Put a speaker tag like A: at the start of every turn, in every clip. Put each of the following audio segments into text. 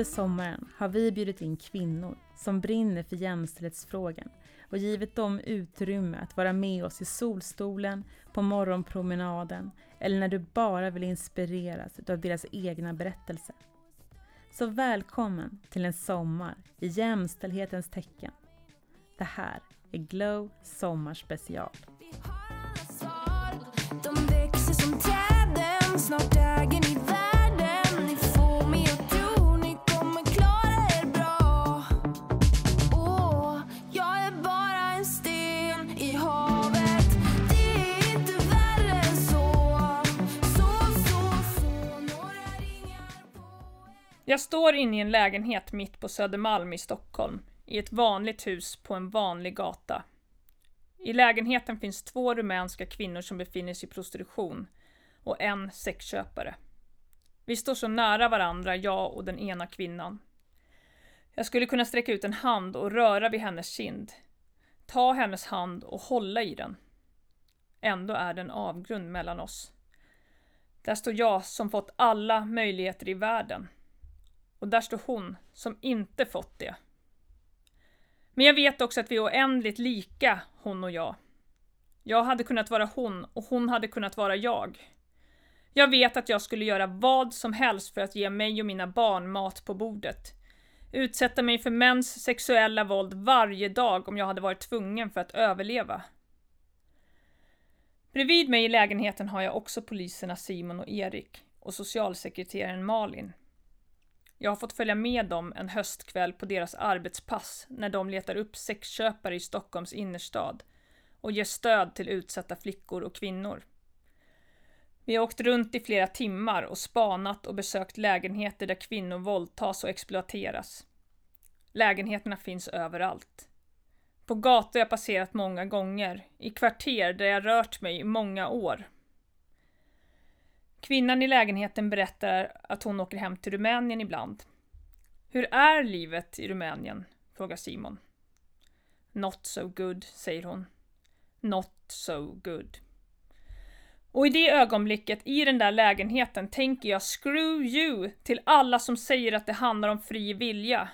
A: Under sommaren har vi bjudit in kvinnor som brinner för jämställdhetsfrågan och givit dem utrymme att vara med oss i solstolen, på morgonpromenaden eller när du bara vill inspireras av deras egna berättelser. Så välkommen till en sommar i jämställdhetens tecken. Det här är Glow Sommarspecial.
B: Jag
C: står inne i en lägenhet mitt på Södermalm i Stockholm, i ett vanligt hus på en vanlig gata. I lägenheten finns två rumänska kvinnor som befinner sig i prostitution och en sexköpare. Vi står så nära varandra, jag och den ena kvinnan. Jag skulle kunna sträcka ut en hand och röra vid hennes kind, ta hennes hand och hålla i den. Ändå är det en avgrund mellan oss. Där står jag som fått alla möjligheter i världen. Och där står hon som inte fått det. Men jag vet också att vi är oändligt lika, hon och jag. Jag hade kunnat vara hon och hon hade kunnat vara jag. Jag vet att jag skulle göra vad som helst för att ge mig och mina barn mat på bordet. Utsätta mig för mäns sexuella våld varje dag om jag hade varit tvungen för att överleva. Bredvid mig i lägenheten har jag också poliserna Simon och Erik och socialsekreteraren Malin. Jag har fått följa med dem en höstkväll på deras arbetspass när de letar upp sexköpare i Stockholms innerstad och ger stöd till utsatta flickor och kvinnor. Vi har åkt runt i flera timmar och spanat och besökt lägenheter där kvinnor våldtas och exploateras. Lägenheterna finns överallt. På gator jag passerat många gånger, i kvarter där jag rört mig i många år. Kvinnan i lägenheten berättar att hon åker hem till Rumänien ibland. Hur är livet i Rumänien? frågar Simon. Not so good, säger hon. Not so good. Och i det ögonblicket, i den där lägenheten, tänker jag screw you till alla som säger att det handlar om fri vilja.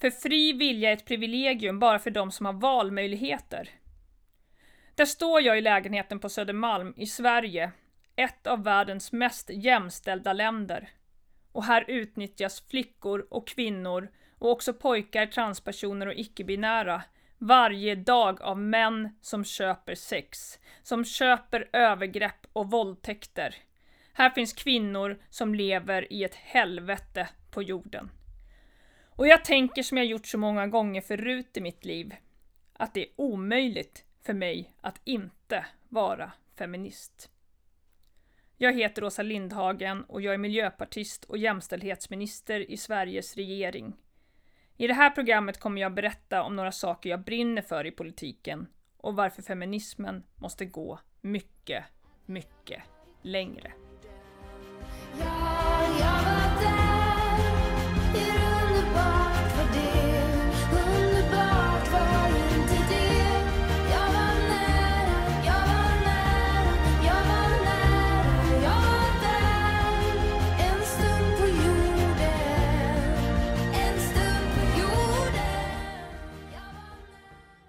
C: För fri vilja är ett privilegium bara för de som har valmöjligheter. Där står jag i lägenheten på Södermalm i Sverige ett av världens mest jämställda länder. Och här utnyttjas flickor och kvinnor och också pojkar, transpersoner och icke-binära varje dag av män som köper sex, som köper övergrepp och våldtäkter. Här finns kvinnor som lever i ett helvete på jorden. Och jag tänker som jag gjort så många gånger förut i mitt liv, att det är omöjligt för mig att inte vara feminist. Jag heter Åsa Lindhagen och jag är miljöpartist och jämställdhetsminister i Sveriges regering. I det här programmet kommer jag berätta om några saker jag brinner för i politiken och varför feminismen måste gå mycket, mycket längre.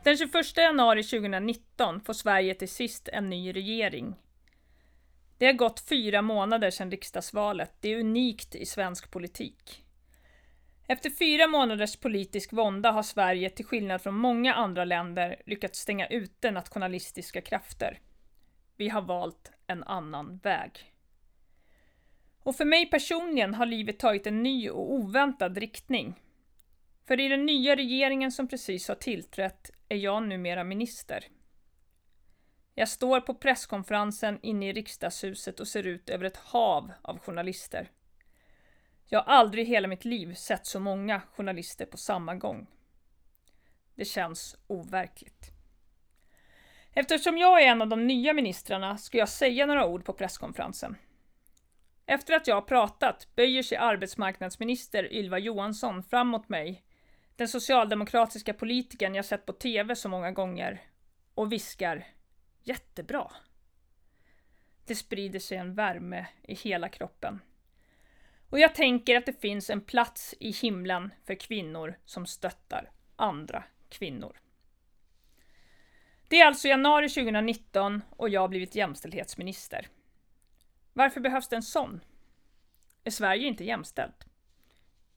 C: Den 21 januari 2019 får Sverige till sist en ny regering. Det har gått fyra månader sedan riksdagsvalet. Det är unikt i svensk politik. Efter fyra månaders politisk vånda har Sverige, till skillnad från många andra länder, lyckats stänga ute nationalistiska krafter. Vi har valt en annan väg. Och för mig personligen har livet tagit en ny och oväntad riktning. För i den nya regeringen som precis har tillträtt är jag numera minister. Jag står på presskonferensen inne i riksdagshuset och ser ut över ett hav av journalister. Jag har aldrig i hela mitt liv sett så många journalister på samma gång. Det känns overkligt. Eftersom jag är en av de nya ministrarna ska jag säga några ord på presskonferensen. Efter att jag har pratat böjer sig arbetsmarknadsminister Ylva Johansson fram mot mig, den socialdemokratiska politikern jag sett på TV så många gånger, och viskar Jättebra. Det sprider sig en värme i hela kroppen. Och jag tänker att det finns en plats i himlen för kvinnor som stöttar andra kvinnor. Det är alltså januari 2019 och jag har blivit jämställdhetsminister. Varför behövs det en sån? Är Sverige inte jämställt?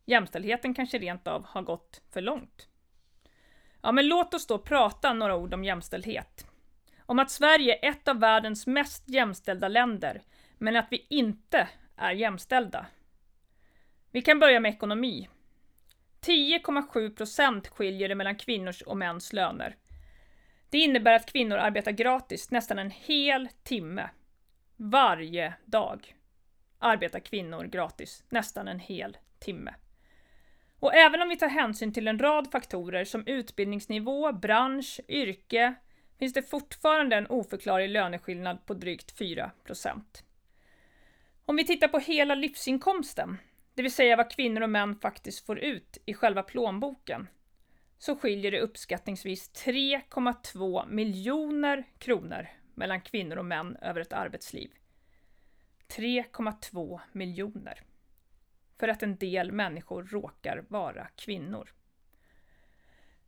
C: Jämställdheten kanske rent av har gått för långt. Ja, men låt oss då prata några ord om jämställdhet. Om att Sverige är ett av världens mest jämställda länder, men att vi inte är jämställda. Vi kan börja med ekonomi. 10,7 procent skiljer det mellan kvinnors och mäns löner. Det innebär att kvinnor arbetar gratis nästan en hel timme. Varje dag arbetar kvinnor gratis nästan en hel timme. Och även om vi tar hänsyn till en rad faktorer som utbildningsnivå, bransch, yrke, finns det fortfarande en oförklarlig löneskillnad på drygt 4% Om vi tittar på hela livsinkomsten, det vill säga vad kvinnor och män faktiskt får ut i själva plånboken, så skiljer det uppskattningsvis 3,2 miljoner kronor mellan kvinnor och män över ett arbetsliv. 3,2 miljoner. För att en del människor råkar vara kvinnor.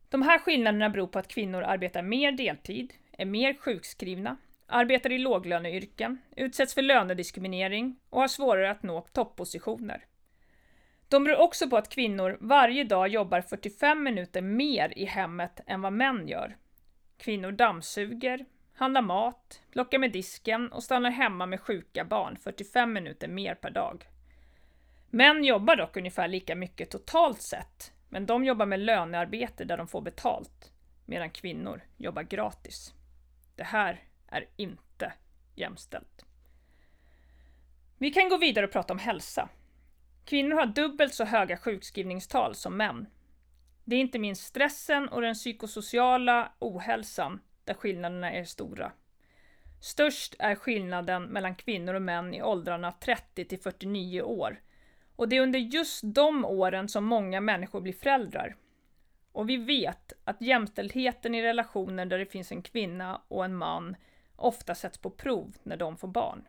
C: De här skillnaderna beror på att kvinnor arbetar mer deltid, är mer sjukskrivna, arbetar i låglöneyrken, utsätts för lönediskriminering och har svårare att nå toppositioner. De beror också på att kvinnor varje dag jobbar 45 minuter mer i hemmet än vad män gör. Kvinnor dammsuger, handlar mat, plockar med disken och stannar hemma med sjuka barn 45 minuter mer per dag. Män jobbar dock ungefär lika mycket totalt sett, men de jobbar med lönearbete där de får betalt, medan kvinnor jobbar gratis. Det här är inte jämställt. Vi kan gå vidare och prata om hälsa. Kvinnor har dubbelt så höga sjukskrivningstal som män. Det är inte minst stressen och den psykosociala ohälsan där skillnaderna är stora. Störst är skillnaden mellan kvinnor och män i åldrarna 30 till 49 år. Och det är under just de åren som många människor blir föräldrar. Och vi vet att jämställdheten i relationer där det finns en kvinna och en man ofta sätts på prov när de får barn.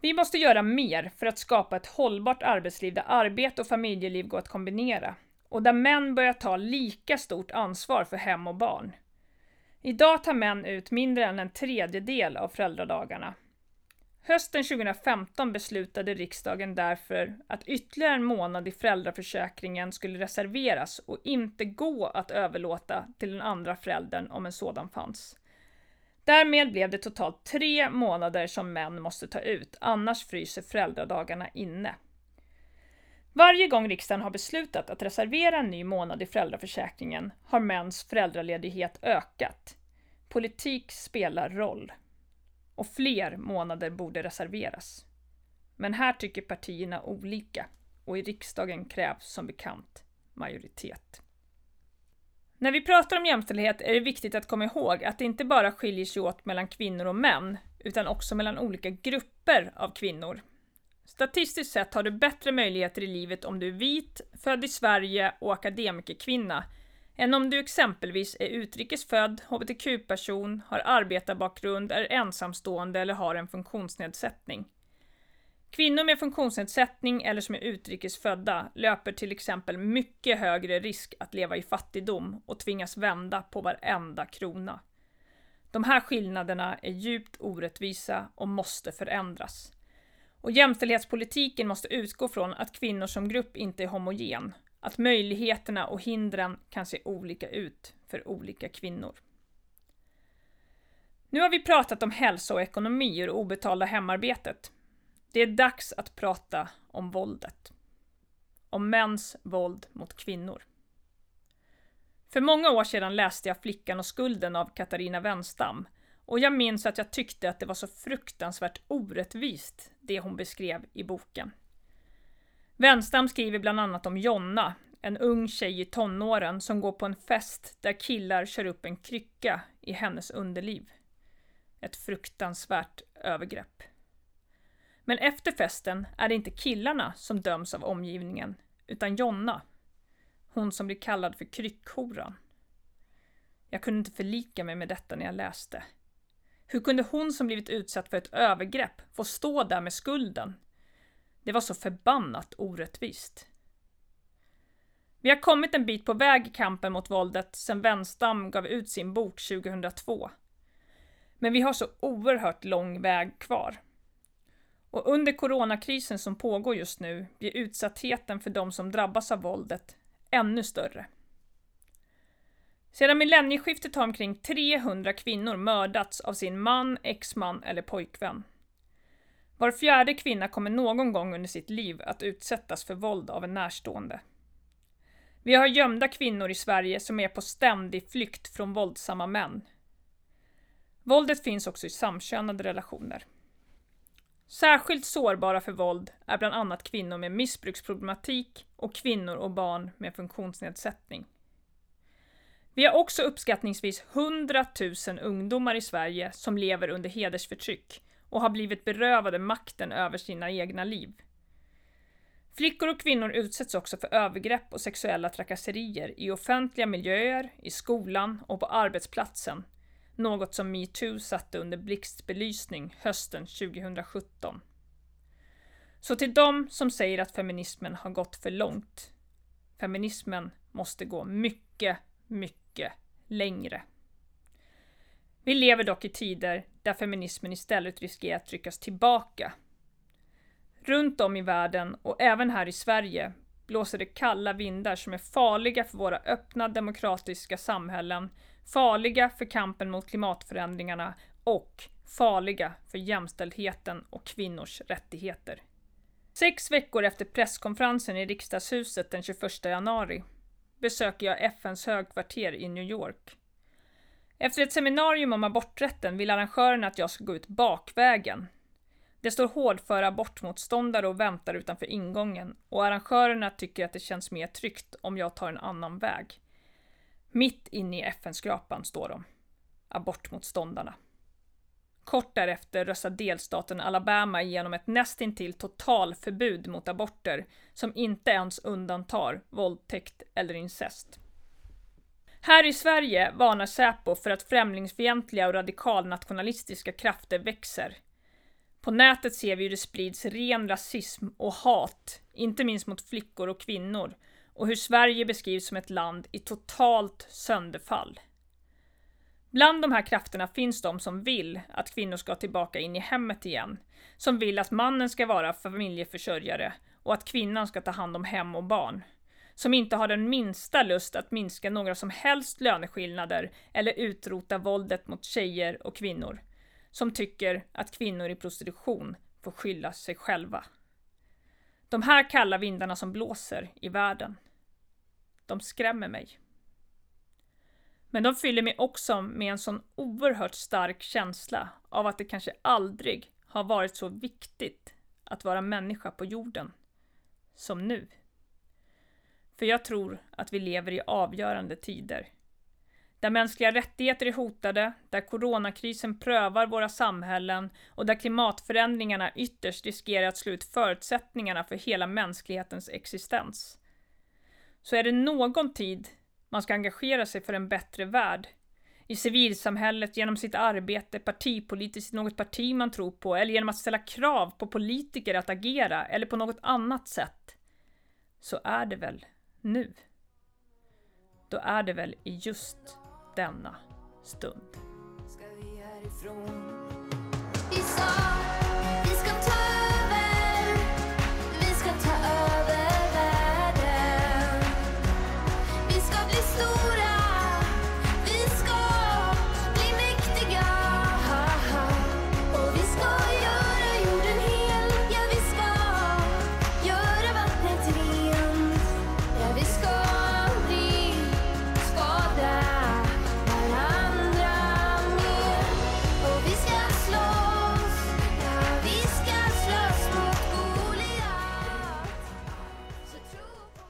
C: Vi måste göra mer för att skapa ett hållbart arbetsliv där arbete och familjeliv går att kombinera och där män börjar ta lika stort ansvar för hem och barn. Idag tar män ut mindre än en tredjedel av föräldradagarna. Hösten 2015 beslutade riksdagen därför att ytterligare en månad i föräldraförsäkringen skulle reserveras och inte gå att överlåta till den andra föräldern om en sådan fanns. Därmed blev det totalt tre månader som män måste ta ut, annars fryser föräldradagarna inne. Varje gång riksdagen har beslutat att reservera en ny månad i föräldraförsäkringen har mäns föräldraledighet ökat. Politik spelar roll. Och fler månader borde reserveras. Men här tycker partierna olika och i riksdagen krävs som bekant majoritet. När vi pratar om jämställdhet är det viktigt att komma ihåg att det inte bara skiljer sig åt mellan kvinnor och män, utan också mellan olika grupper av kvinnor. Statistiskt sett har du bättre möjligheter i livet om du är vit, född i Sverige och akademikerkvinna, än om du exempelvis är utrikesfödd, hbtq-person, har arbetarbakgrund, är ensamstående eller har en funktionsnedsättning. Kvinnor med funktionsnedsättning eller som är utrikesfödda löper till exempel mycket högre risk att leva i fattigdom och tvingas vända på varenda krona. De här skillnaderna är djupt orättvisa och måste förändras. Och jämställdhetspolitiken måste utgå från att kvinnor som grupp inte är homogen, att möjligheterna och hindren kan se olika ut för olika kvinnor. Nu har vi pratat om hälsa och ekonomi och det obetalda hemarbetet. Det är dags att prata om våldet. Om mäns våld mot kvinnor. För många år sedan läste jag Flickan och skulden av Katarina Wenstam och jag minns att jag tyckte att det var så fruktansvärt orättvist, det hon beskrev i boken. Wenstam skriver bland annat om Jonna, en ung tjej i tonåren som går på en fest där killar kör upp en krycka i hennes underliv. Ett fruktansvärt övergrepp. Men efter festen är det inte killarna som döms av omgivningen, utan Jonna. Hon som blir kallad för kryckhoran. Jag kunde inte förlika mig med detta när jag läste. Hur kunde hon som blivit utsatt för ett övergrepp få stå där med skulden? Det var så förbannat orättvist. Vi har kommit en bit på väg i kampen mot våldet sedan Wenstam gav ut sin bok 2002. Men vi har så oerhört lång väg kvar. Och under coronakrisen som pågår just nu blir utsattheten för de som drabbas av våldet ännu större. Sedan millennieskiftet har omkring 300 kvinnor mördats av sin man, exman eller pojkvän. Var fjärde kvinna kommer någon gång under sitt liv att utsättas för våld av en närstående. Vi har gömda kvinnor i Sverige som är på ständig flykt från våldsamma män. Våldet finns också i samkönade relationer. Särskilt sårbara för våld är bland annat kvinnor med missbruksproblematik och kvinnor och barn med funktionsnedsättning. Vi har också uppskattningsvis 100 000 ungdomar i Sverige som lever under hedersförtryck och har blivit berövade makten över sina egna liv. Flickor och kvinnor utsätts också för övergrepp och sexuella trakasserier i offentliga miljöer, i skolan och på arbetsplatsen. Något som metoo satte under blixtbelysning hösten 2017. Så till dem som säger att feminismen har gått för långt. Feminismen måste gå mycket, mycket längre. Vi lever dock i tider där feminismen istället riskerar att tryckas tillbaka Runt om i världen och även här i Sverige blåser det kalla vindar som är farliga för våra öppna demokratiska samhällen, farliga för kampen mot klimatförändringarna och farliga för jämställdheten och kvinnors rättigheter. Sex veckor efter presskonferensen i riksdagshuset den 21 januari besöker jag FNs högkvarter i New York. Efter ett seminarium om aborträtten vill arrangörerna att jag ska gå ut bakvägen, det står hårdföra abortmotståndare och väntar utanför ingången och arrangörerna tycker att det känns mer tryggt om jag tar en annan väg. Mitt inne i FN-skrapan står de. Abortmotståndarna. Kort därefter röstar delstaten Alabama igenom ett nästintill totalförbud mot aborter som inte ens undantar våldtäkt eller incest. Här i Sverige varnar Säpo för att främlingsfientliga och radikalnationalistiska krafter växer på nätet ser vi hur det sprids ren rasism och hat, inte minst mot flickor och kvinnor, och hur Sverige beskrivs som ett land i totalt sönderfall. Bland de här krafterna finns de som vill att kvinnor ska tillbaka in i hemmet igen, som vill att mannen ska vara familjeförsörjare och att kvinnan ska ta hand om hem och barn. Som inte har den minsta lust att minska några som helst löneskillnader eller utrota våldet mot tjejer och kvinnor som tycker att kvinnor i prostitution får skylla sig själva. De här kalla vindarna som blåser i världen, de skrämmer mig. Men de fyller mig också med en sån oerhört stark känsla av att det kanske aldrig har varit så viktigt att vara människa på jorden som nu. För jag tror att vi lever i avgörande tider. Där mänskliga rättigheter är hotade, där coronakrisen prövar våra samhällen och där klimatförändringarna ytterst riskerar att slå ut förutsättningarna för hela mänsklighetens existens. Så är det någon tid man ska engagera sig för en bättre värld, i civilsamhället, genom sitt arbete, partipolitiskt i något parti man tror på, eller genom att ställa krav på politiker att agera, eller på något annat sätt, så är det väl? Nu. Då är det väl i just denna stund.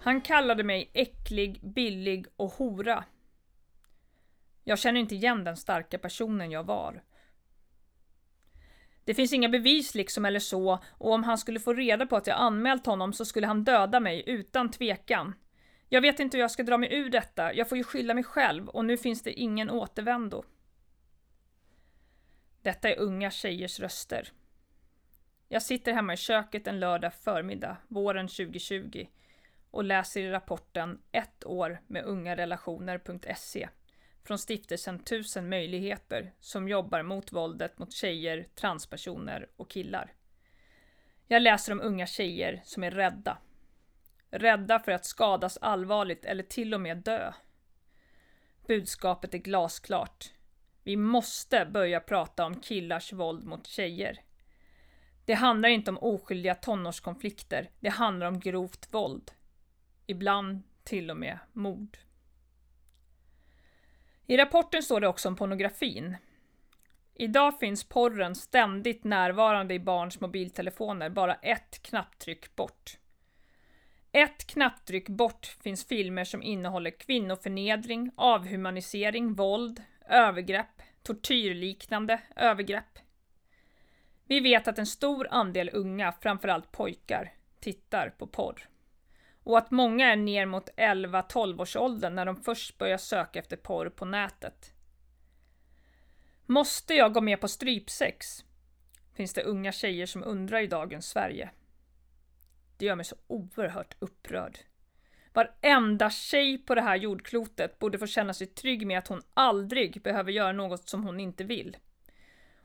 C: Han kallade mig äcklig, billig och hora. Jag känner inte igen den starka personen jag var. Det finns inga bevis liksom eller så och om han skulle få reda på att jag anmält honom så skulle han döda mig utan tvekan. Jag vet inte hur jag ska dra mig ur detta, jag får ju skylla mig själv och nu finns det ingen återvändo. Detta är unga tjejers röster. Jag sitter hemma i köket en lördag förmiddag, våren 2020 och läser i rapporten Ett år med ungarelationer.se från stiftelsen Tusen möjligheter som jobbar mot våldet mot tjejer, transpersoner och killar. Jag läser om unga tjejer som är rädda. Rädda för att skadas allvarligt eller till och med dö. Budskapet är glasklart. Vi måste börja prata om killars våld mot tjejer. Det handlar inte om oskyldiga tonårskonflikter, det handlar om grovt våld. Ibland till och med mord. I rapporten står det också om pornografin. Idag finns porren ständigt närvarande i barns mobiltelefoner, bara ett knapptryck bort. Ett knapptryck bort finns filmer som innehåller kvinnoförnedring, avhumanisering, våld, övergrepp, tortyrliknande övergrepp. Vi vet att en stor andel unga, framförallt pojkar, tittar på porr. Och att många är ner mot 11-12 års åldern när de först börjar söka efter porr på nätet. Måste jag gå med på strypsex? Finns det unga tjejer som undrar i dagens Sverige. Det gör mig så oerhört upprörd. Varenda tjej på det här jordklotet borde få känna sig trygg med att hon aldrig behöver göra något som hon inte vill.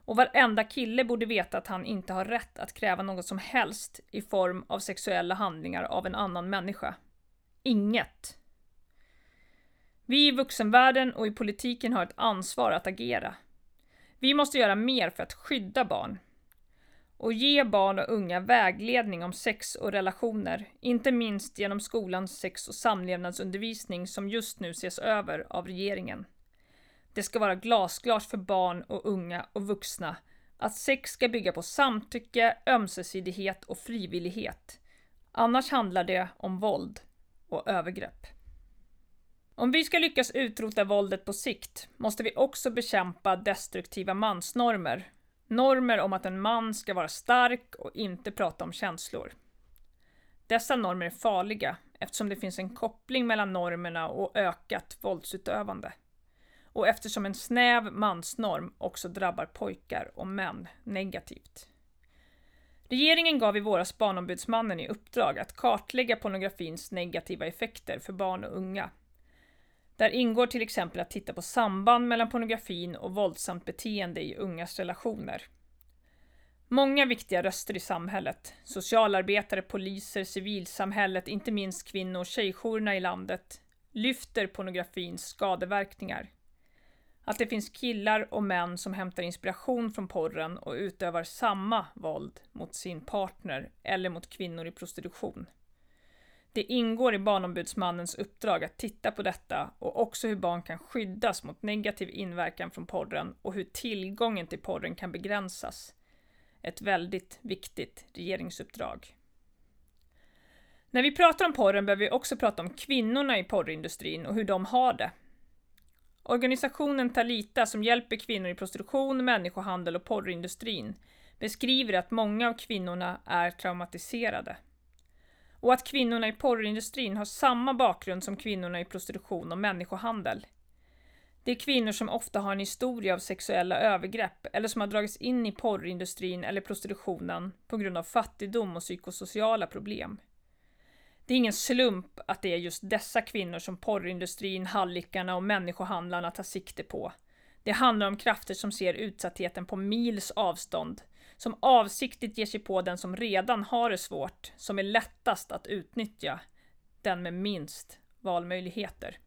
C: Och varenda kille borde veta att han inte har rätt att kräva något som helst i form av sexuella handlingar av en annan människa. Inget. Vi i vuxenvärlden och i politiken har ett ansvar att agera. Vi måste göra mer för att skydda barn. Och ge barn och unga vägledning om sex och relationer, inte minst genom skolans sex och samlevnadsundervisning som just nu ses över av regeringen. Det ska vara glasklart för barn och unga och vuxna att sex ska bygga på samtycke, ömsesidighet och frivillighet. Annars handlar det om våld och övergrepp. Om vi ska lyckas utrota våldet på sikt måste vi också bekämpa destruktiva mansnormer. Normer om att en man ska vara stark och inte prata om känslor. Dessa normer är farliga eftersom det finns en koppling mellan normerna och ökat våldsutövande och eftersom en snäv mansnorm också drabbar pojkar och män negativt. Regeringen gav i våras Barnombudsmannen i uppdrag att kartlägga pornografins negativa effekter för barn och unga. Där ingår till exempel att titta på samband mellan pornografin och våldsamt beteende i ungas relationer. Många viktiga röster i samhället, socialarbetare, poliser, civilsamhället, inte minst kvinno och tjejjourerna i landet, lyfter pornografins skadeverkningar. Att det finns killar och män som hämtar inspiration från porren och utövar samma våld mot sin partner eller mot kvinnor i prostitution. Det ingår i Barnombudsmannens uppdrag att titta på detta och också hur barn kan skyddas mot negativ inverkan från porren och hur tillgången till porren kan begränsas. Ett väldigt viktigt regeringsuppdrag. När vi pratar om porren behöver vi också prata om kvinnorna i porrindustrin och hur de har det. Organisationen Talita som hjälper kvinnor i prostitution, människohandel och porrindustrin beskriver att många av kvinnorna är traumatiserade. Och att kvinnorna i porrindustrin har samma bakgrund som kvinnorna i prostitution och människohandel. Det är kvinnor som ofta har en historia av sexuella övergrepp eller som har dragits in i porrindustrin eller prostitutionen på grund av fattigdom och psykosociala problem. Det är ingen slump att det är just dessa kvinnor som porrindustrin, hallickarna och människohandlarna tar sikte på. Det handlar om krafter som ser utsattheten på mils avstånd, som avsiktligt ger sig på den som redan har det svårt, som är lättast att utnyttja, den med minst valmöjligheter.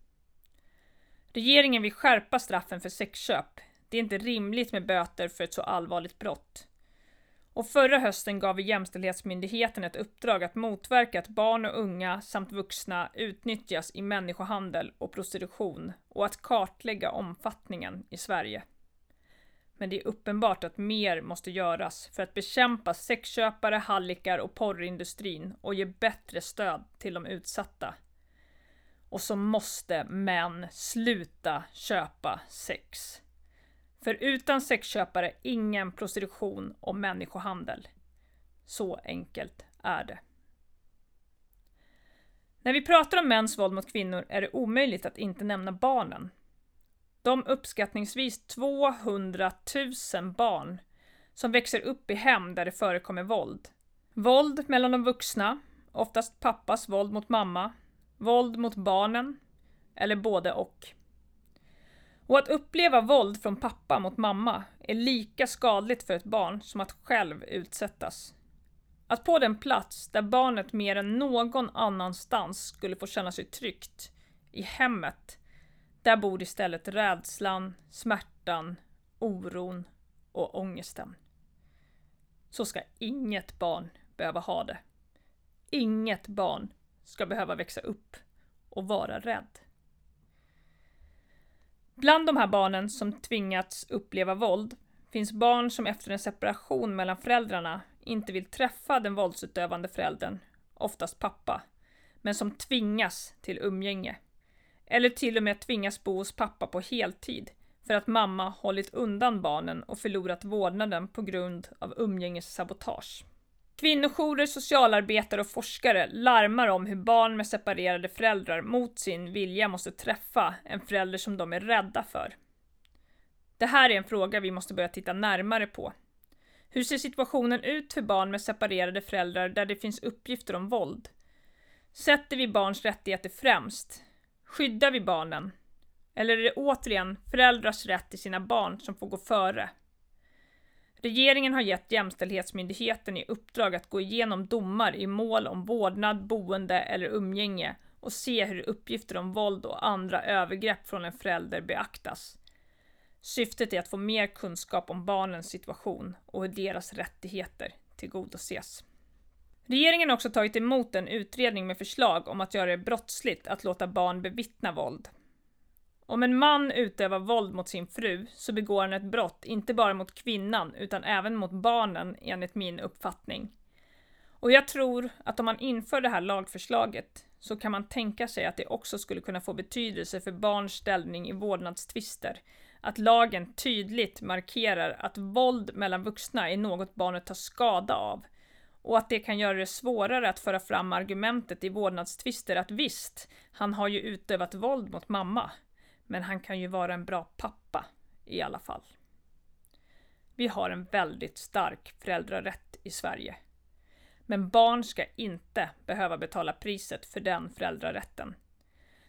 C: Regeringen vill skärpa straffen för sexköp. Det är inte rimligt med böter för ett så allvarligt brott. Och förra hösten gav vi Jämställdhetsmyndigheten ett uppdrag att motverka att barn och unga samt vuxna utnyttjas i människohandel och prostitution och att kartlägga omfattningen i Sverige. Men det är uppenbart att mer måste göras för att bekämpa sexköpare, hallickar och porrindustrin och ge bättre stöd till de utsatta. Och så måste män sluta köpa sex. För utan sexköpare ingen prostitution och människohandel. Så enkelt är det. När vi pratar om mäns våld mot kvinnor är det omöjligt att inte nämna barnen. De uppskattningsvis 200 000 barn som växer upp i hem där det förekommer våld. Våld mellan de vuxna, oftast pappas våld mot mamma, våld mot barnen, eller både och. Och att uppleva våld från pappa mot mamma är lika skadligt för ett barn som att själv utsättas. Att på den plats där barnet mer än någon annanstans skulle få känna sig tryggt, i hemmet, där bor istället rädslan, smärtan, oron och ångesten. Så ska inget barn behöva ha det. Inget barn ska behöva växa upp och vara rädd. Bland de här barnen som tvingats uppleva våld finns barn som efter en separation mellan föräldrarna inte vill träffa den våldsutövande föräldern, oftast pappa, men som tvingas till umgänge. Eller till och med tvingas bo hos pappa på heltid för att mamma hållit undan barnen och förlorat vårdnaden på grund av umgängessabotage. Kvinnojourer, socialarbetare och forskare larmar om hur barn med separerade föräldrar mot sin vilja måste träffa en förälder som de är rädda för. Det här är en fråga vi måste börja titta närmare på. Hur ser situationen ut för barn med separerade föräldrar där det finns uppgifter om våld? Sätter vi barns rättigheter främst? Skyddar vi barnen? Eller är det återigen föräldrars rätt till sina barn som får gå före? Regeringen har gett Jämställdhetsmyndigheten i uppdrag att gå igenom domar i mål om vårdnad, boende eller umgänge och se hur uppgifter om våld och andra övergrepp från en förälder beaktas. Syftet är att få mer kunskap om barnens situation och hur deras rättigheter tillgodoses. Regeringen har också tagit emot en utredning med förslag om att göra det brottsligt att låta barn bevittna våld. Om en man utövar våld mot sin fru så begår han ett brott inte bara mot kvinnan utan även mot barnen enligt min uppfattning. Och jag tror att om man inför det här lagförslaget så kan man tänka sig att det också skulle kunna få betydelse för barns ställning i vårdnadstvister. Att lagen tydligt markerar att våld mellan vuxna är något barnet tar skada av och att det kan göra det svårare att föra fram argumentet i vårdnadstvister att visst, han har ju utövat våld mot mamma, men han kan ju vara en bra pappa i alla fall. Vi har en väldigt stark föräldrarätt i Sverige. Men barn ska inte behöva betala priset för den föräldrarätten.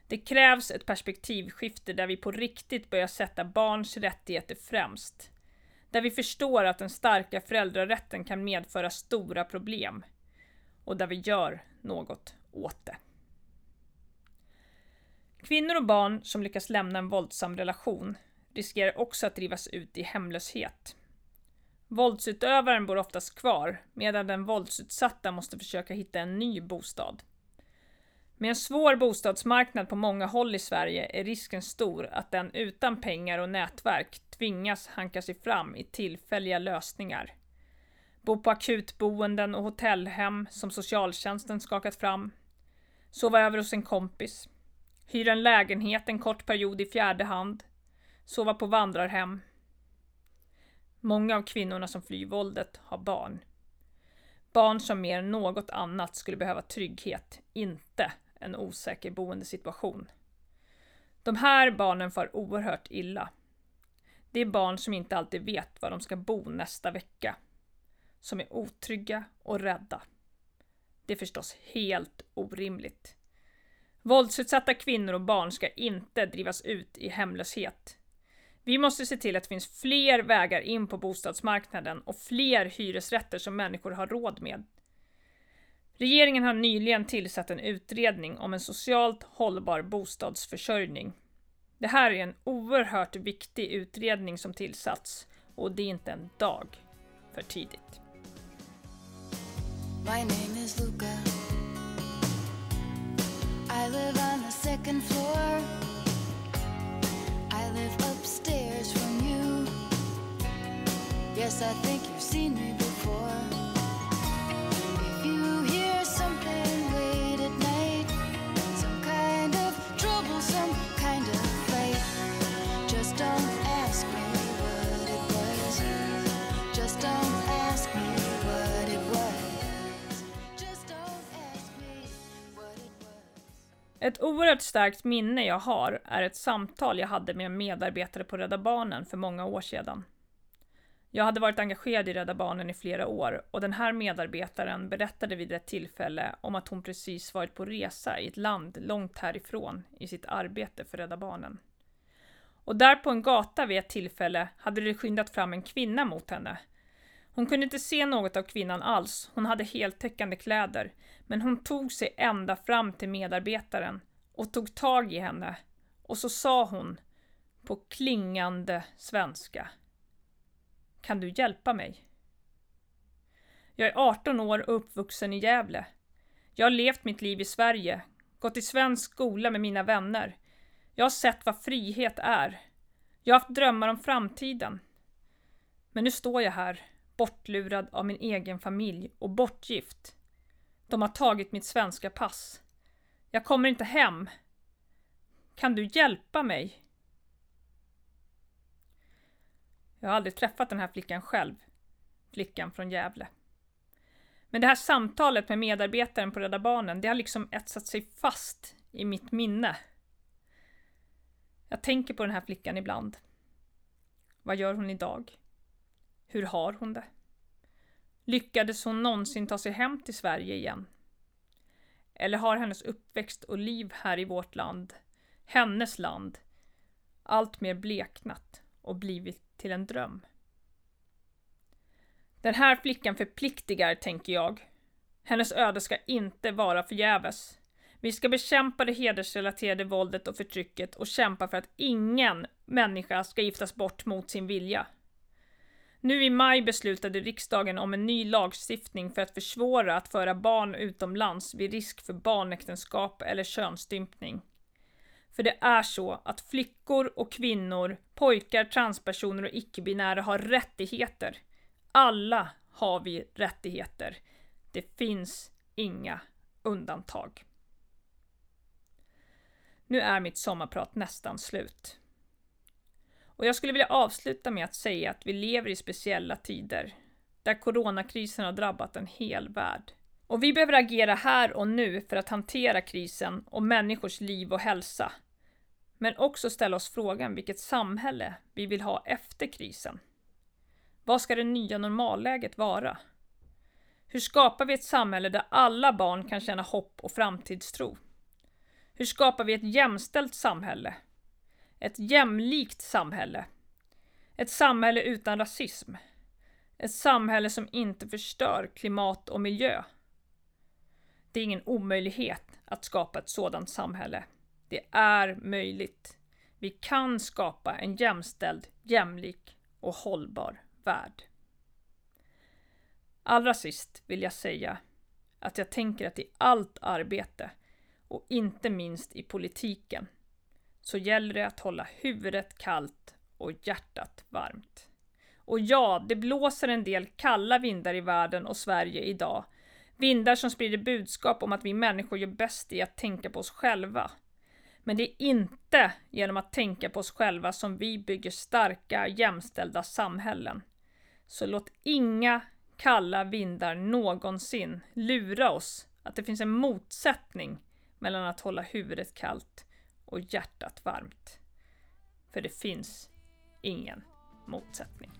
C: Det krävs ett perspektivskifte där vi på riktigt börjar sätta barns rättigheter främst. Där vi förstår att den starka föräldrarätten kan medföra stora problem. Och där vi gör något åt det. Kvinnor och barn som lyckas lämna en våldsam relation riskerar också att drivas ut i hemlöshet. Våldsutövaren bor oftast kvar medan den våldsutsatta måste försöka hitta en ny bostad. Med en svår bostadsmarknad på många håll i Sverige är risken stor att den utan pengar och nätverk tvingas hanka sig fram i tillfälliga lösningar. Bo på akutboenden och hotellhem som socialtjänsten skakat fram. Sova över hos en kompis. Hyra en lägenhet en kort period i fjärde hand. Sova på vandrarhem. Många av kvinnorna som flyr våldet har barn. Barn som mer än något annat skulle behöva trygghet, inte en osäker boendesituation. De här barnen far oerhört illa. Det är barn som inte alltid vet var de ska bo nästa vecka. Som är otrygga och rädda. Det är förstås helt orimligt. Våldsutsatta kvinnor och barn ska inte drivas ut i hemlöshet. Vi måste se till att det finns fler vägar in på bostadsmarknaden och fler hyresrätter som människor har råd med. Regeringen har nyligen tillsatt en utredning om en socialt hållbar bostadsförsörjning. Det här är en oerhört viktig utredning som tillsatts och det är inte en dag för tidigt.
B: My name is Luca. I live on the second floor. I live upstairs from you. Yes, I think you've seen me before.
C: Ett oerhört starkt minne jag har är ett samtal jag hade med en medarbetare på Rädda Barnen för många år sedan. Jag hade varit engagerad i Rädda Barnen i flera år och den här medarbetaren berättade vid ett tillfälle om att hon precis varit på resa i ett land långt härifrån i sitt arbete för Rädda Barnen. Och där på en gata vid ett tillfälle hade det skyndat fram en kvinna mot henne. Hon kunde inte se något av kvinnan alls, hon hade heltäckande kläder, men hon tog sig ända fram till medarbetaren och tog tag i henne och så sa hon på klingande svenska. Kan du hjälpa mig? Jag är 18 år och uppvuxen i Gävle. Jag har levt mitt liv i Sverige, gått i svensk skola med mina vänner. Jag har sett vad frihet är. Jag har haft drömmar om framtiden. Men nu står jag här, bortlurad av min egen familj och bortgift. De har tagit mitt svenska pass. Jag kommer inte hem. Kan du hjälpa mig? Jag har aldrig träffat den här flickan själv. Flickan från Gävle. Men det här samtalet med medarbetaren på Rädda Barnen, det har liksom etsat sig fast i mitt minne. Jag tänker på den här flickan ibland. Vad gör hon idag? Hur har hon det? Lyckades hon någonsin ta sig hem till Sverige igen? Eller har hennes uppväxt och liv här i vårt land, hennes land, alltmer bleknat och blivit till en dröm? Den här flickan förpliktigar, tänker jag. Hennes öde ska inte vara förgäves. Vi ska bekämpa det hedersrelaterade våldet och förtrycket och kämpa för att ingen människa ska giftas bort mot sin vilja. Nu i maj beslutade riksdagen om en ny lagstiftning för att försvåra att föra barn utomlands vid risk för barnäktenskap eller könsstympning. För det är så att flickor och kvinnor, pojkar, transpersoner och icke-binära har rättigheter. Alla har vi rättigheter. Det finns inga undantag. Nu är mitt sommarprat nästan slut. Och jag skulle vilja avsluta med att säga att vi lever i speciella tider, där coronakrisen har drabbat en hel värld. Och vi behöver agera här och nu för att hantera krisen och människors liv och hälsa. Men också ställa oss frågan vilket samhälle vi vill ha efter krisen. Vad ska det nya normalläget vara? Hur skapar vi ett samhälle där alla barn kan känna hopp och framtidstro? Hur skapar vi ett jämställt samhälle? Ett jämlikt samhälle? Ett samhälle utan rasism? Ett samhälle som inte förstör klimat och miljö? Det är ingen omöjlighet att skapa ett sådant samhälle. Det är möjligt. Vi kan skapa en jämställd, jämlik och hållbar värld. Allra sist vill jag säga att jag tänker att i allt arbete och inte minst i politiken så gäller det att hålla huvudet kallt och hjärtat varmt. Och ja, det blåser en del kalla vindar i världen och Sverige idag. Vindar som sprider budskap om att vi människor gör bäst i att tänka på oss själva. Men det är inte genom att tänka på oss själva som vi bygger starka, jämställda samhällen. Så låt inga kalla vindar någonsin lura oss att det finns en motsättning mellan att hålla huvudet kallt och hjärtat varmt. För det finns ingen motsättning.